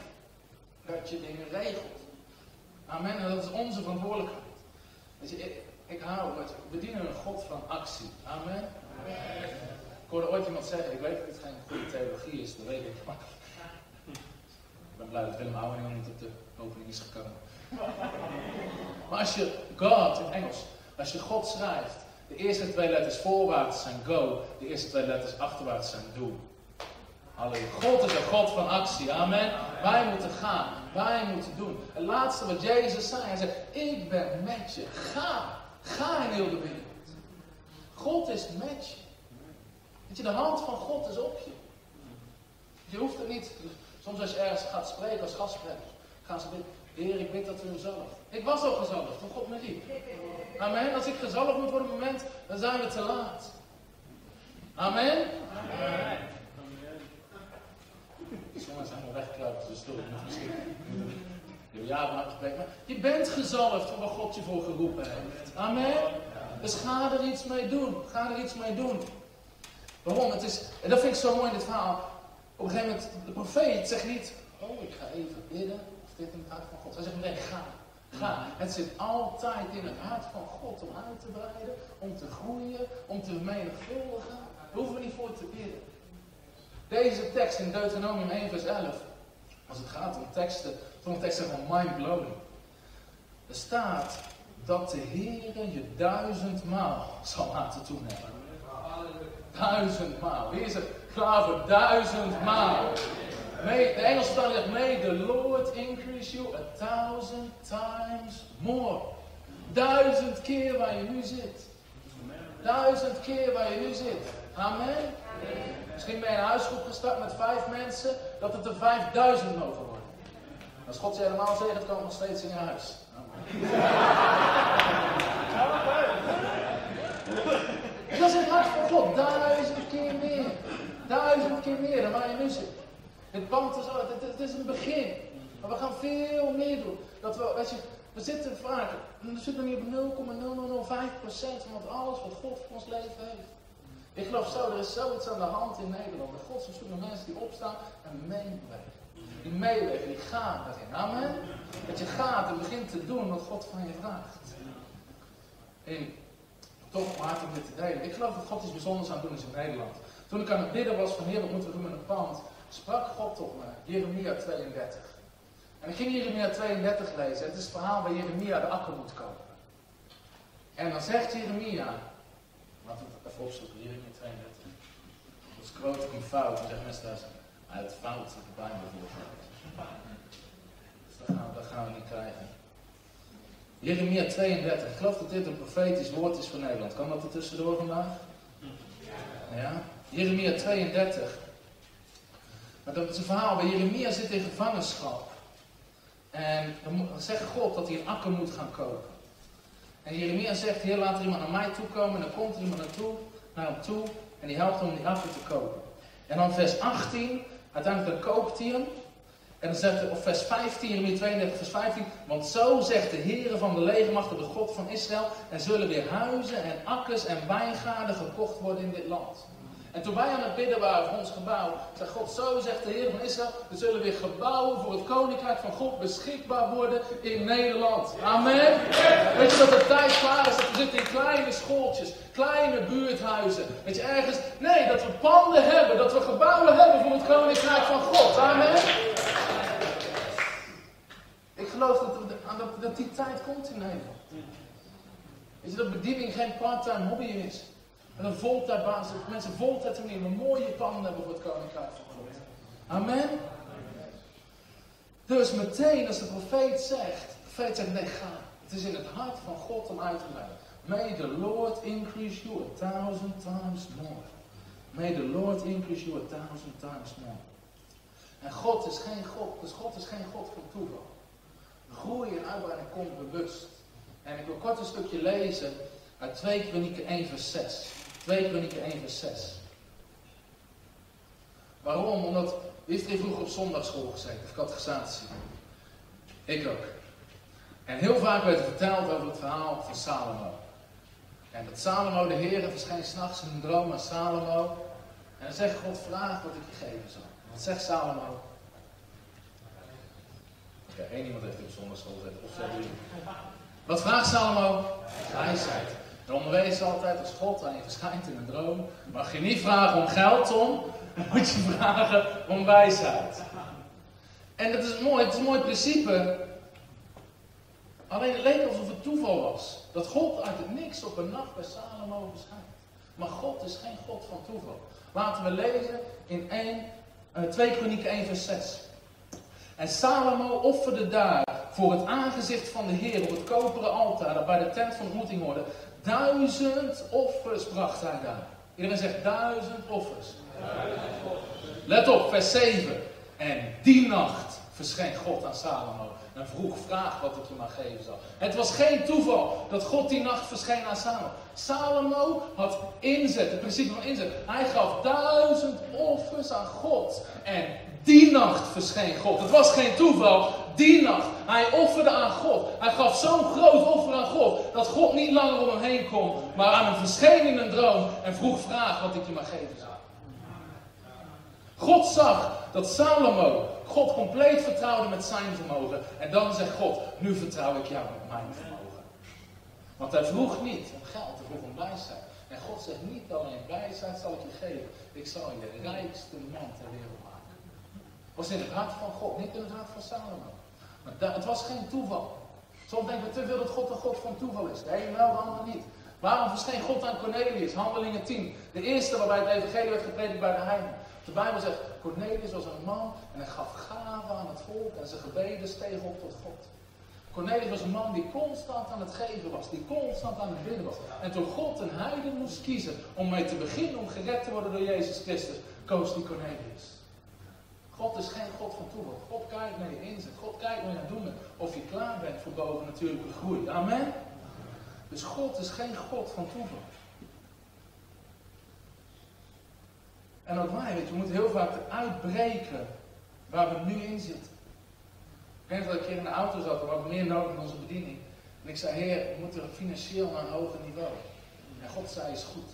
Dat je dingen regelt. Amen. En dat is onze verantwoordelijkheid. Je, ik, ik hou het. We dienen een God van actie. Amen. Ik hoorde ooit iemand zeggen, ik weet dat het geen goede theologie is, dat weet ik. Maar ik ben blij dat Willem niet op de opening is gekomen. Maar als je God in Engels, als je God schrijft, de eerste twee letters voorwaarts zijn go, de eerste twee letters achterwaarts zijn do. Halleluja. God is een God van actie. Amen. Wij moeten gaan. Wij moeten doen. Het laatste wat Jezus zei, hij zei, ik ben met je. Ga. Ga in heel de wereld. God is met je. Weet je, de hand van God is op je. Je hoeft het niet. Soms als je ergens gaat spreken als gastspreker, gaan ze bidden. Heer, ik bid dat u gezalfd. Ik was al gezalfd, toen God me riep. Amen. Als ik gezalfd moet op het moment, dan zijn we te laat. Amen. Amen. Sommigen zijn al weggekruipt, dus stoel misschien. Je hebt jaren gesprek, maar je bent gezalfd voor wat God je voor geroepen heeft. Amen. Dus ga er iets mee doen. Ga er iets mee doen. Waarom? Het is, en dat vind ik zo mooi in dit verhaal. Op een gegeven moment, de profeet zegt niet, oh ik ga even bidden, of dit in het hart van God. Hij zegt nee, ga. Ga. Het zit altijd in het hart van God om uit te breiden, om te groeien, om te vermenigvuldigen. Daar hoeven we niet voor te bidden. Deze tekst in Deuteronomium 1 vers 11, als het gaat om teksten, sommige teksten van mind-blowing. Er staat dat de Heer je duizendmaal zal laten toenemen. Duizendmaal. Wie is er klaar voor duizendmaal? May, de Engelse taal zegt, may the Lord increase you a thousand times more. Duizend keer waar je nu zit. Duizend keer waar je nu zit. Amen. Misschien ben je een huisgroep gestart met vijf mensen, dat het er vijfduizend mogen worden. Als God je helemaal zegt, kan nog steeds in je huis. Dat is het hart van God. Duizend keer meer. Duizend keer meer dan waar je nu zit. Het pand is, het, het is een begin. Maar we gaan veel meer doen. Dat we, weet je, we zitten vaak, we zitten nu op 0,0005% van alles wat God voor ons leven heeft. Ik geloof zo, er is zoiets aan de hand in Nederland. De God zoekt mensen die opstaan en meebewegen. Die meebewegen, die gaan erin. Amen. Dat je gaat en begint te doen wat God van je vraagt. En toch maakt om dit te delen. Ik geloof dat God iets bijzonders aan het doen is in Nederland. Toen ik aan het bidden was van Heer, wat moeten we doen met een pand? Sprak God tot me, Jeremia 32. En ik ging Jeremia 32 lezen. Het is het verhaal waar Jeremia de akker moet kopen. En dan zegt Jeremia, laten het even opzoeken, Jeremia 32. Dus quote een fout, dan zeggen mensen daar uit fout de Bijbel voor. Dus dat gaan, we, dat niet krijgen. Jeremia 32. Ik geloof dat dit een profetisch woord is voor Nederland. Kan dat er tussendoor vandaag? Ja. Jeremia 32. Maar dat is een verhaal waar Jeremia zit in gevangenschap. En dan zegt God dat hij een akker moet gaan kopen. En Jeremia zegt, heer laat er iemand naar mij toe komen. En dan komt iemand naartoe, naar hem toe. En die helpt hem om die akker te kopen. En dan vers 18, uiteindelijk koopt hij hem. En dan zegt hij op vers 15, Jeremia 32, vers 15. Want zo zegt de Heere van de legermachten, de God van Israël. Er zullen weer huizen en akkers en wijngaarden gekocht worden in dit land. En toen wij aan het bidden waren voor ons gebouw, zei God, zo zegt de Heer van Israël, er zullen weer gebouwen voor het koninkrijk van God beschikbaar worden in Nederland. Amen. Weet je dat de tijd klaar is, dat we zitten in kleine schooltjes, kleine buurthuizen. Weet je, ergens, nee, dat we panden hebben, dat we gebouwen hebben voor het koninkrijk van God. Amen. Ik geloof dat, dat, dat die tijd komt in Nederland. Weet je, dat bediening geen part-time hobby is. En een voltijdbasis, dat mensen voltijd een een mooie panden hebben voor het koninkrijk van God. Amen. Dus meteen als de profeet zegt, de profeet zegt, nee ga. Het is in het hart van God om uit te brengen. May the Lord increase you a thousand times more. May the Lord increase you a thousand times more. En God is geen God, dus God is geen God van toeval. Groei en uitbreiding komt bewust. En ik wil kort een stukje lezen uit 2 Kronieken 1 vers 6. 2 Kronieken 1 vers 6. Waarom? Omdat, heeft hier vroeger op zondagschool gezeten? Of catechisatie? Ik ook. En heel vaak werd er verteld over het verhaal van Salomo. En dat Salomo, de Heer, verschijnt s'nachts in een droom aan Salomo. En dan zegt God, vraag wat ik je geven zal. Wat zegt Salomo? Oké, één iemand heeft op zondagschool gezeten. Of zo. Wat vraagt Salomo? Wijsheid. De onderwijs altijd als God aan je verschijnt in een droom. Mag je niet vragen om geld, Tom. *laughs* Moet je vragen om wijsheid. En dat is mooi, het is een mooi principe. Alleen het leek alsof het toeval was. Dat God uit het niks op een nacht bij Salomo verschijnt. Maar God is geen God van toeval. Laten we lezen in 1, uh, 2 Kronieken 1 vers 6. En Salomo offerde daar voor het aangezicht van de Heer op het koperen altaar dat bij de tent van ontmoeting hoorde. Duizend offers bracht hij daar. Iedereen zegt duizend offers. Let op, vers 7. En die nacht verscheen God aan Salomo en vroeg, vraag wat ik je maar geven zal. Het was geen toeval dat God die nacht verscheen aan Salomo. Salomo had inzet, het principe van inzet. Hij gaf duizend offers aan God. En die nacht verscheen God. Het was geen toeval. Die nacht. Hij offerde aan God. Hij gaf zo'n groot offer aan God. Dat God niet langer om hem heen kon. Maar aan hem verscheen in een droom. En vroeg vraag wat ik je maar geven zou. God zag dat Salomo God compleet vertrouwde met zijn vermogen. En dan zegt God, nu vertrouw ik jou met mijn vermogen. Want hij vroeg niet om geld, hij vroeg om wijsheid. En God zegt niet alleen wijsheid zal ik je geven. Ik zal je de rijkste man ter wereld was in het hart van God, niet in het hart van Salomo. Maar het was geen toeval. Soms denken we te veel dat God een God van toeval is. De een wel, de ander niet. Waarom verscheen God aan Cornelius? Handelingen 10. De eerste waarbij het evangelie werd gepredikt bij de heiden. De Bijbel zegt, Cornelius was een man en hij gaf gaven aan het volk en zijn gebeden stegen op tot God. Cornelius was een man die constant aan het geven was, die constant aan het bidden was. En toen God een heiden moest kiezen om mee te beginnen om gered te worden door Jezus Christus, koos die Cornelius. God is geen God van toeval. God kijkt naar je inzet. God kijkt naar je doen Of je klaar bent voor bovennatuurlijke groei. Amen. Dus God is geen God van toeval. En ook wij, weet je, we moeten heel vaak uitbreken waar we nu in zitten. Ik weet dat ik in de auto zat, we hadden meer nodig in onze bediening. En ik zei, Heer, we moeten financieel naar een hoger niveau. En God zei, is goed.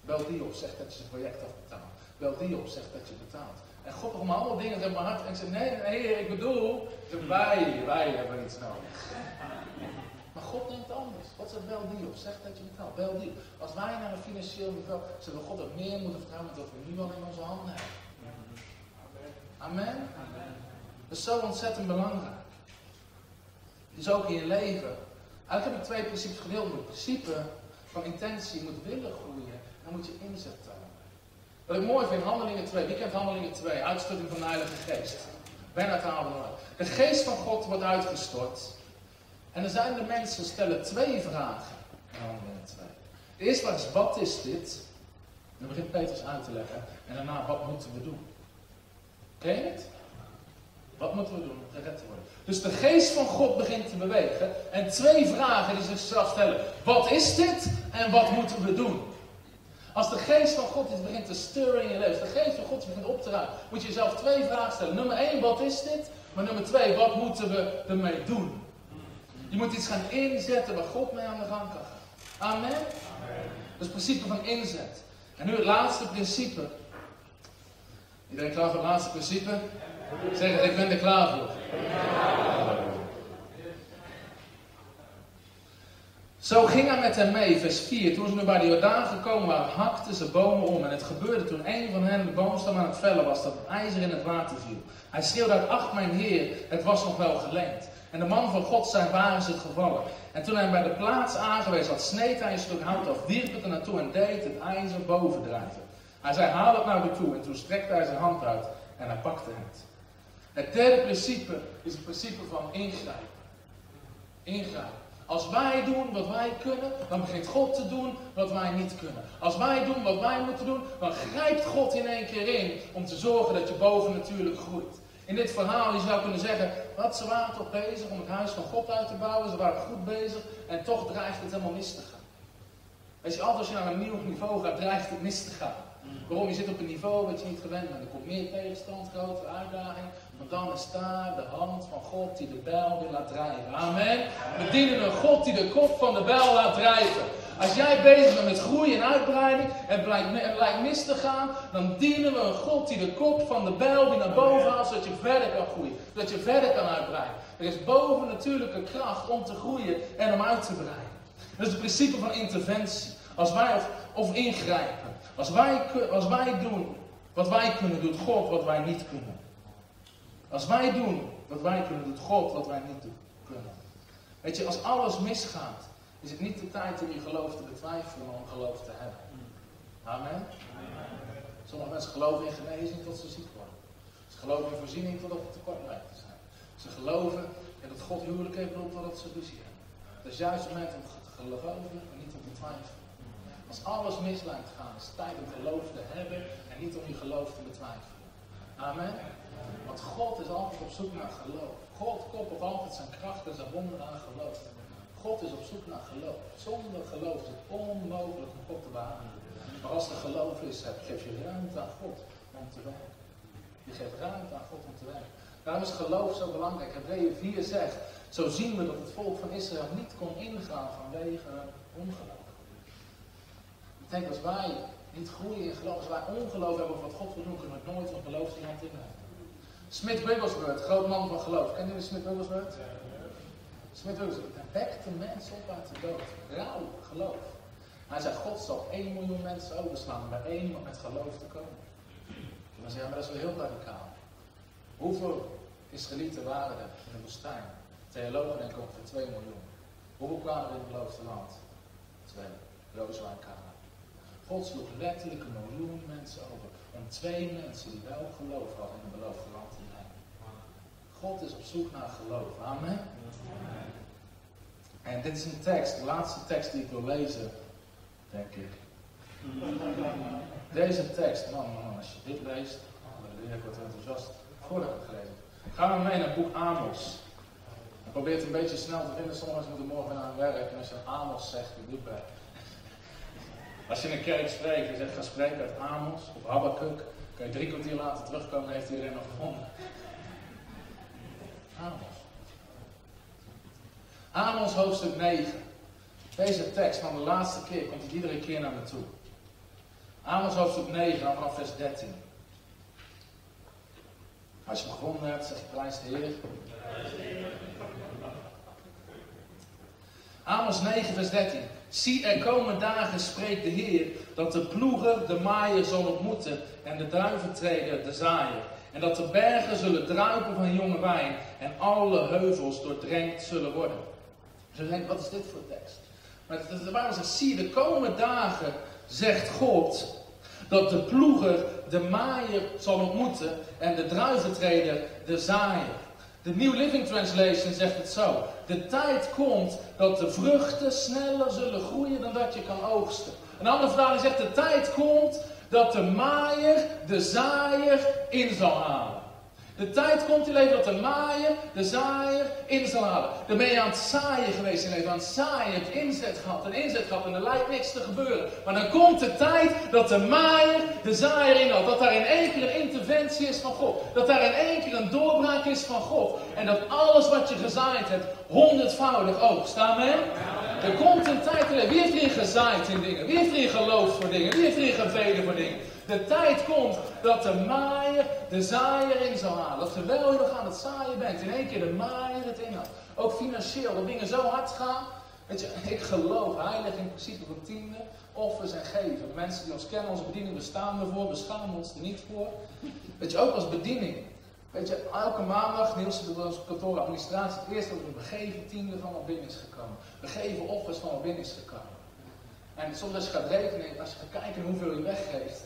Bel die op, zegt dat je zijn project afbetaalt. Bel die op, zegt dat je betaalt. En God begon allemaal dingen in mijn hart. En ik zei, nee, nee, ik bedoel, wij, wij hebben iets nodig. Maar God denkt anders. God zegt, bel die op, zegt dat je betaalt. Bel die Als wij naar een financieel niveau, zullen we God ook meer moeten vertrouwen dan we nu al in onze handen hebben. Amen. Dat is zo ontzettend belangrijk. Dus ook in je leven. Eigenlijk heb ik twee principes gedeeld. Het principe van intentie moet willen groeien. Dan moet je inzet. Wat ik mooi vind, handelingen 2. Wie kent handelingen 2? Uitstutting van de Heilige Geest. Bernard Adelman. De geest van God wordt uitgestort. En dan zijn de mensen stellen twee vragen in handelingen 2. De eerste vraag is, wat is dit? Dan begint Petrus uit te leggen. En daarna, wat moeten we doen? Ken je het? Wat moeten we doen om gered te worden? Dus de geest van God begint te bewegen. En twee vragen die zichzelf stellen. Wat is dit? En wat moeten we doen? Als de geest van God iets begint te sturen in je leven. Als de geest van God begint op te ruimen. Moet je jezelf twee vragen stellen. Nummer één, wat is dit? Maar nummer twee, wat moeten we ermee doen? Je moet iets gaan inzetten waar God mee aan de gang kan gaan. Amen? Dat is het principe van inzet. En nu het laatste principe. Iedereen klaar voor het laatste principe? Zeg het, ik ben er klaar voor. Zo ging hij met hem mee, vers 4. Toen ze nu bij de Jordaan gekomen waren, hakten ze bomen om. En het gebeurde toen een van hen de boomstam aan het vellen was, dat ijzer in het water viel. Hij schreeuwde uit, ach mijn heer, het was nog wel geleend. En de man van God zei, waar is het gevallen? En toen hij bij de plaats aangewezen had, sneed hij een stuk hout af, wierp het er naartoe en deed het ijzer bovendrijven. Hij zei, haal het naar u toe. En toen strekte hij zijn hand uit en hij pakte het. Het derde principe is het principe van ingrijpen. Ingrijpen. Als wij doen wat wij kunnen, dan begint God te doen wat wij niet kunnen. Als wij doen wat wij moeten doen, dan grijpt God in één keer in om te zorgen dat je boven natuurlijk groeit. In dit verhaal, je zou kunnen zeggen, wat ze waren toch bezig om het huis van God uit te bouwen, ze waren goed bezig en toch dreigt het helemaal mis te gaan. Weet je, altijd als je naar een nieuw niveau gaat, dreigt het mis te gaan. Waarom? Je zit op een niveau wat je niet gewend bent. Er komt meer tegenstand, grotere uitdaging. Maar dan is daar de hand van God die de bijl weer laat drijven. Amen. We dienen een God die de kop van de bijl laat drijven. Als jij bezig bent met groei en uitbreiding en het lijkt mis te gaan, dan dienen we een God die de kop van de bijl weer naar boven haalt, zodat je verder kan groeien. Zodat je verder kan uitbreiden. Er is boven natuurlijke kracht om te groeien en om uit te breiden. Dat is het principe van interventie. Als wij of, of ingrijpen. Als wij, als wij doen wat wij kunnen, doet God wat wij niet kunnen. Als wij doen wat wij kunnen, doet God wat wij niet kunnen. Weet je, als alles misgaat, is het niet de tijd om je geloof te betwijfelen, maar om geloof te hebben. Amen. Sommige mensen geloven in genezing tot ze ziek worden. Ze geloven in voorziening totdat het tekort lijkt te zijn. Ze geloven in dat God huwelijk heeft totdat ze ruzie hebben. Het is juist het moment om te geloven en niet om te twijfelen. Als alles mis lijkt te gaan, is het tijd om geloof te hebben en niet om je geloof te betwijfelen. Amen. Want God is altijd op zoek naar geloof. God koppelt altijd zijn kracht en zijn wonder aan geloof. God is op zoek naar geloof. Zonder geloof is het onmogelijk om God te behandelen. Maar als er geloof is, geef je ruimte aan God om te werken. Je geeft ruimte aan God om te werken. Daarom is geloof zo belangrijk. Hebreeën 4 zegt, zo zien we dat het volk van Israël niet kon ingaan vanwege ongeloof. Betekent als wij niet groeien in geloof, als wij ongeloof hebben wat God wil doen, kunnen we nooit van geloof iemand in Smith Wigglesworth, groot man van geloof. Ken je Smith Wigglesworth? Smith Wigglesworth, hij wekte mensen op uit de dood. Rauw geloof. Hij zei, God zal 1 miljoen mensen overslaan om bij één iemand met geloof te komen. En dan zei ja, maar dat is wel heel radicaal. Hoeveel Israëlieten waren er in de woestijn? Theologen denken ongeveer 2 miljoen. Hoeveel kwamen er in het beloofde land? Twee. Jozua en God sloeg letterlijk een miljoen mensen over. Om twee mensen die wel geloof hadden in het beloofde land te zijn. God is op zoek naar geloof. Amen. En dit is een tekst, de laatste tekst die ik wil lezen, denk ik. Deze tekst, man, man, als je dit leest, dan ben ik wat enthousiast. Ik het gelezen Ga maar mee naar het boek Amos. Probeer het een beetje snel te vinden. Sommigen moeten morgen aan werk. En als je Amos zegt, dan doe het Als je in een kerk spreekt, je zegt ga spreken uit Amos of Habakkuk. Kan je drie kwartier later terugkomen, heeft iedereen nog gevonden. Amos. Amos hoofdstuk 9. Deze tekst van de laatste keer komt hij iedere keer naar me toe. Amos hoofdstuk 9, vanaf vers 13. Als je begonnen hebt, zeg je prijs de Heer. Amos 9, vers 13. Zie, er komen dagen, spreekt de Heer, dat de ploeger de maaier zal ontmoeten en de druiventreder de zaaier. En dat de bergen zullen druipen van jonge wijn en alle heuvels doordrenkt zullen worden. Dus je wat is dit voor tekst? Maar de Bijbel zegt, zie, de komende dagen, zegt God, dat de ploeger de maaier zal ontmoeten en de druiventreder de zaaier. De New Living Translation zegt het zo. De tijd komt dat de vruchten sneller zullen groeien dan dat je kan oogsten. Een andere vertaling zegt de tijd komt dat de maaier de zaaier in zal halen. De tijd komt in leven dat de maaier de zaaier in zal halen. Dan ben je aan het zaaien geweest in leven, aan het zaaien, het inzet gehad, een inzet gehad en er lijkt niks te gebeuren. Maar dan komt de tijd dat de maaier de zaaier inhaalt. Dat daar in één keer een interventie is van God. Dat daar in één keer een doorbraak is van God. En dat alles wat je gezaaid hebt, honderdvoudig oogst. Amen? Er komt een tijd in leven. Wie heeft gezaaid in dingen? Wie heeft erin geloofd voor dingen? Wie heeft erin gebeden voor dingen? De tijd komt dat de maaier de zaaier in zal halen. Dat terwijl je nog aan het zaaien bent, in één keer de maaier het inhaalt. Ook financieel, dat dingen zo hard gaan. Weet je, ik geloof heilig in principe van tiende, offers en geven. Mensen die ons kennen, onze bediening, we staan ervoor, we schamen ons er niet voor. Weet je, ook als bediening. Weet je, elke maandag, Niels doet onze kantoor administratie, het eerste dat we begeven tiende van wat binnen is gekomen. Begeven offers van wat binnen is gekomen. En soms als je gaat rekenen, als je gaat kijken hoeveel je weggeeft,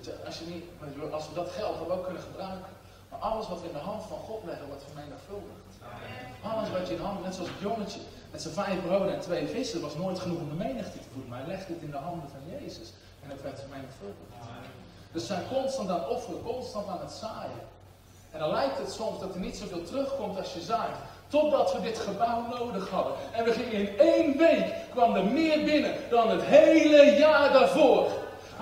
je, als, je niet, als we dat geld dan ook kunnen gebruiken. Maar alles wat we in de hand van God leggen, wordt vermenigvuldigd. Alles wat je in de hand, net zoals het jongetje met zijn vijf broden en twee vissen, was nooit genoeg om de menigte te voeden. Maar hij legde het in de handen van Jezus. En het werd vermenigvuldigd. Dus zijn constant aan het offeren, constant aan het zaaien. En dan lijkt het soms dat er niet zoveel terugkomt als je zaait. Totdat we dit gebouw nodig hadden. En we gingen in één week, kwam er meer binnen dan het hele jaar daarvoor.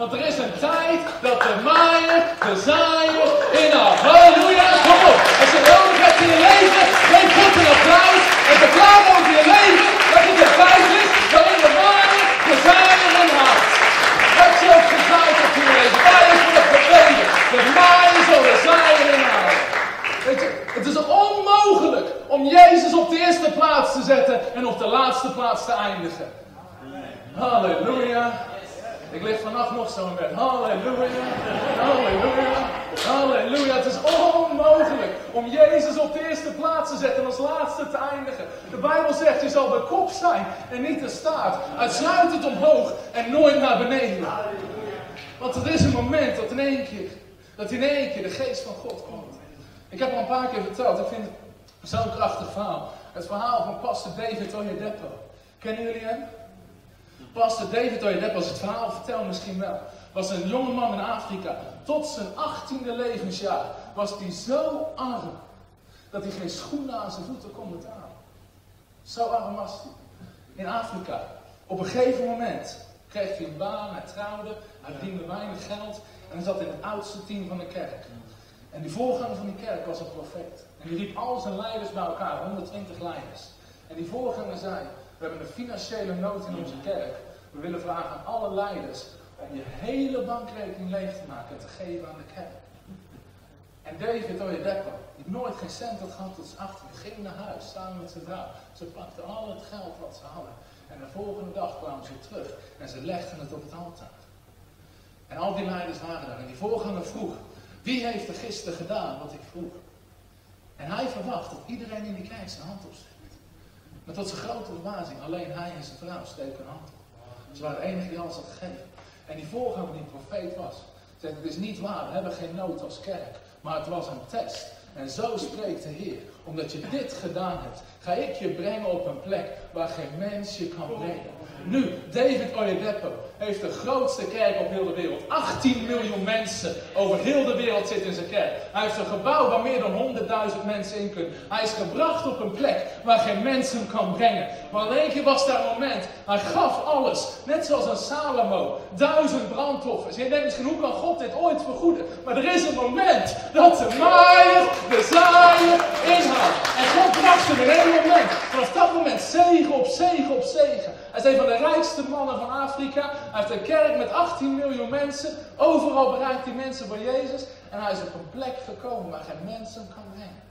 Want er is een tijd dat de maaier de zaaier inhaalt. Halleluja, kom op. Als je nodig hebt in je leven, geef God een applaus. En verklaar over je leven dat het een tijd is waarin de maaier de zaaier inhaalt. Wat je ook gezaaid hebt in je leven, waar je voor hebt gebeden. De maaier zal de zaaier inhalen. Weet je, het is onmogelijk om Jezus op de eerste plaats te zetten en op de laatste plaats te eindigen. Halleluja. Ik lig vannacht nog zo in bed. Halleluja. Halleluja. Halleluja. Het is onmogelijk om Jezus op de eerste plaats te zetten en als laatste te eindigen. De Bijbel zegt, je zal de kop zijn en niet de staart. Uitsluitend omhoog en nooit naar beneden. Want er is een moment dat in één keer, dat in één keer de geest van God komt. Ik heb al een paar keer verteld, ik vind het zo'n krachtig verhaal. Het verhaal van pastor David Oyedepo. Kennen jullie hem? Pastor David Oyedepo, als het verhaal vertel misschien wel, was een jonge man in Afrika. Tot zijn achttiende levensjaar was hij zo arm dat hij geen schoenen aan zijn voeten kon betalen. Zo arm was hij. In Afrika. Op een gegeven moment kreeg hij een baan, hij trouwde, hij verdiende weinig geld en hij zat in het oudste team van de kerk. En die voorganger van die kerk was een profeet. En die riep al zijn leiders bij elkaar, 120 leiders. En die voorganger zei, we hebben een financiële nood in onze kerk. We willen vragen aan alle leiders om je hele bankrekening leeg te maken en te geven aan de kerk. En David Oyedepo, die nooit geen cent had gehad tot zijn achter, ging naar huis samen met zijn vrouw. Ze pakten al het geld wat ze hadden. En de volgende dag kwamen ze terug en ze legden het op het altaar. En al die leiders waren daar. En die voorganger vroeg, wie heeft er gisteren gedaan wat ik vroeg? En hij verwacht dat iedereen in die kerk zijn hand opsteekt. Maar tot zijn grote verbazing, alleen hij en zijn vrouw steken hand. Ze waren de enige die alles had gegeven. En die voorganger die profeet was, zegt het is niet waar, we hebben geen nood als kerk. Maar het was een test. En zo spreekt de Heer. Omdat je dit gedaan hebt, ga ik je brengen op een plek waar geen mens je kan brengen. Nu, David Oyedepo heeft de grootste kerk op heel de wereld. 18 miljoen mensen over heel de wereld zitten in zijn kerk. Hij heeft een gebouw waar meer dan 100.000 mensen in kunnen. Hij is gebracht op een plek waar geen mens hem kan brengen. Maar in één keer was daar een moment. Hij gaf alles. Net zoals een Salomo. Duizend brandoffers. Je denkt misschien, hoe kan God dit ooit vergoeden? Maar er is een moment dat de maaier de zaaier inhaalt. En God bracht hem in één moment. Vanaf dat moment zegen op zegen op zegen. Hij is een van de rijkste mannen van Afrika. Hij heeft een kerk met 18 miljoen mensen. Overal bereikt hij mensen voor Jezus. En hij is op een plek gekomen waar geen mens hem kan brengen.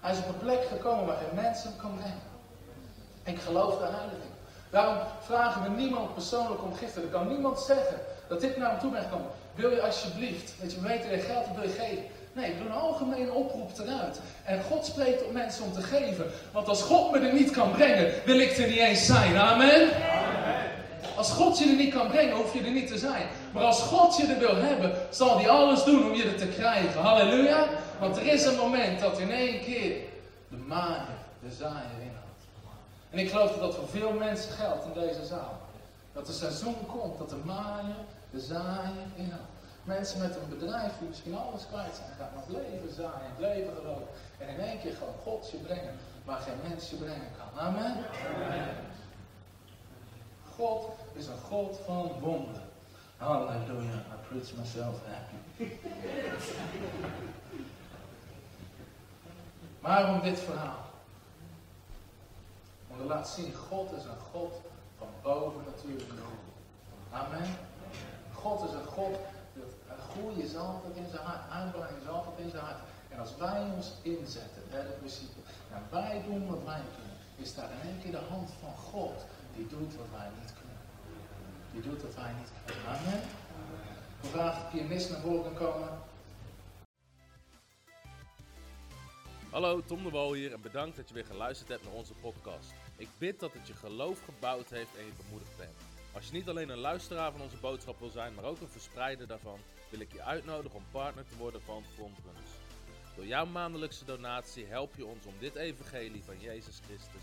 Hij is op een plek gekomen waar geen mens hem kan brengen. Ik geloof daar heilig in. Daarom vragen we niemand persoonlijk om giften. Er kan niemand zeggen dat dit naar hem toe brengt komen. Wil je alsjeblieft, dat je weet dat je geld wil geven. Nee, ik doe een algemene oproep eruit. En God spreekt op mensen om te geven. Want als God me er niet kan brengen, wil ik er niet eens zijn. Amen? Als God je er niet kan brengen, hoef je er niet te zijn. Maar als God je er wil hebben, zal hij alles doen om je er te krijgen. Halleluja. Want er is een moment dat in één keer de maaier de zaaier inhoudt. En ik geloof dat dat voor veel mensen geldt in deze zaal. Dat er seizoen komt dat de maaier de zaaier inhoudt. Mensen met een bedrijf die misschien alles kwijt zijn, gaan nog leven zaaien, leven gewoon. En in één keer gewoon God je brengen, waar geen mens je brengen kan. Amen. God is een God van wonderen. Halleluja, I preach myself happy. Waarom *laughs* dit verhaal? Om te laten zien, God is een God van boven natuurlijk. Amen. God is een God, dat groei is altijd in zijn hart, aanbrenging is altijd in zijn hart. En als wij ons inzetten, derde principe, en wij doen wat wij kunnen, is daar in één keer de hand van God die doet wat wij niet kunnen. Die doet wat wij niet kunnen. We vragen de pianist naar voren kan komen. Hallo, Tom de Wol hier en bedankt dat je weer geluisterd hebt naar onze podcast. Ik bid dat het je geloof gebouwd heeft en je bemoedigd bent. Als je niet alleen een luisteraar van onze boodschap wil zijn, maar ook een verspreider daarvan, wil ik je uitnodigen om partner te worden van Frontrunners. Door jouw maandelijkse donatie help je ons om dit evangelie van Jezus Christus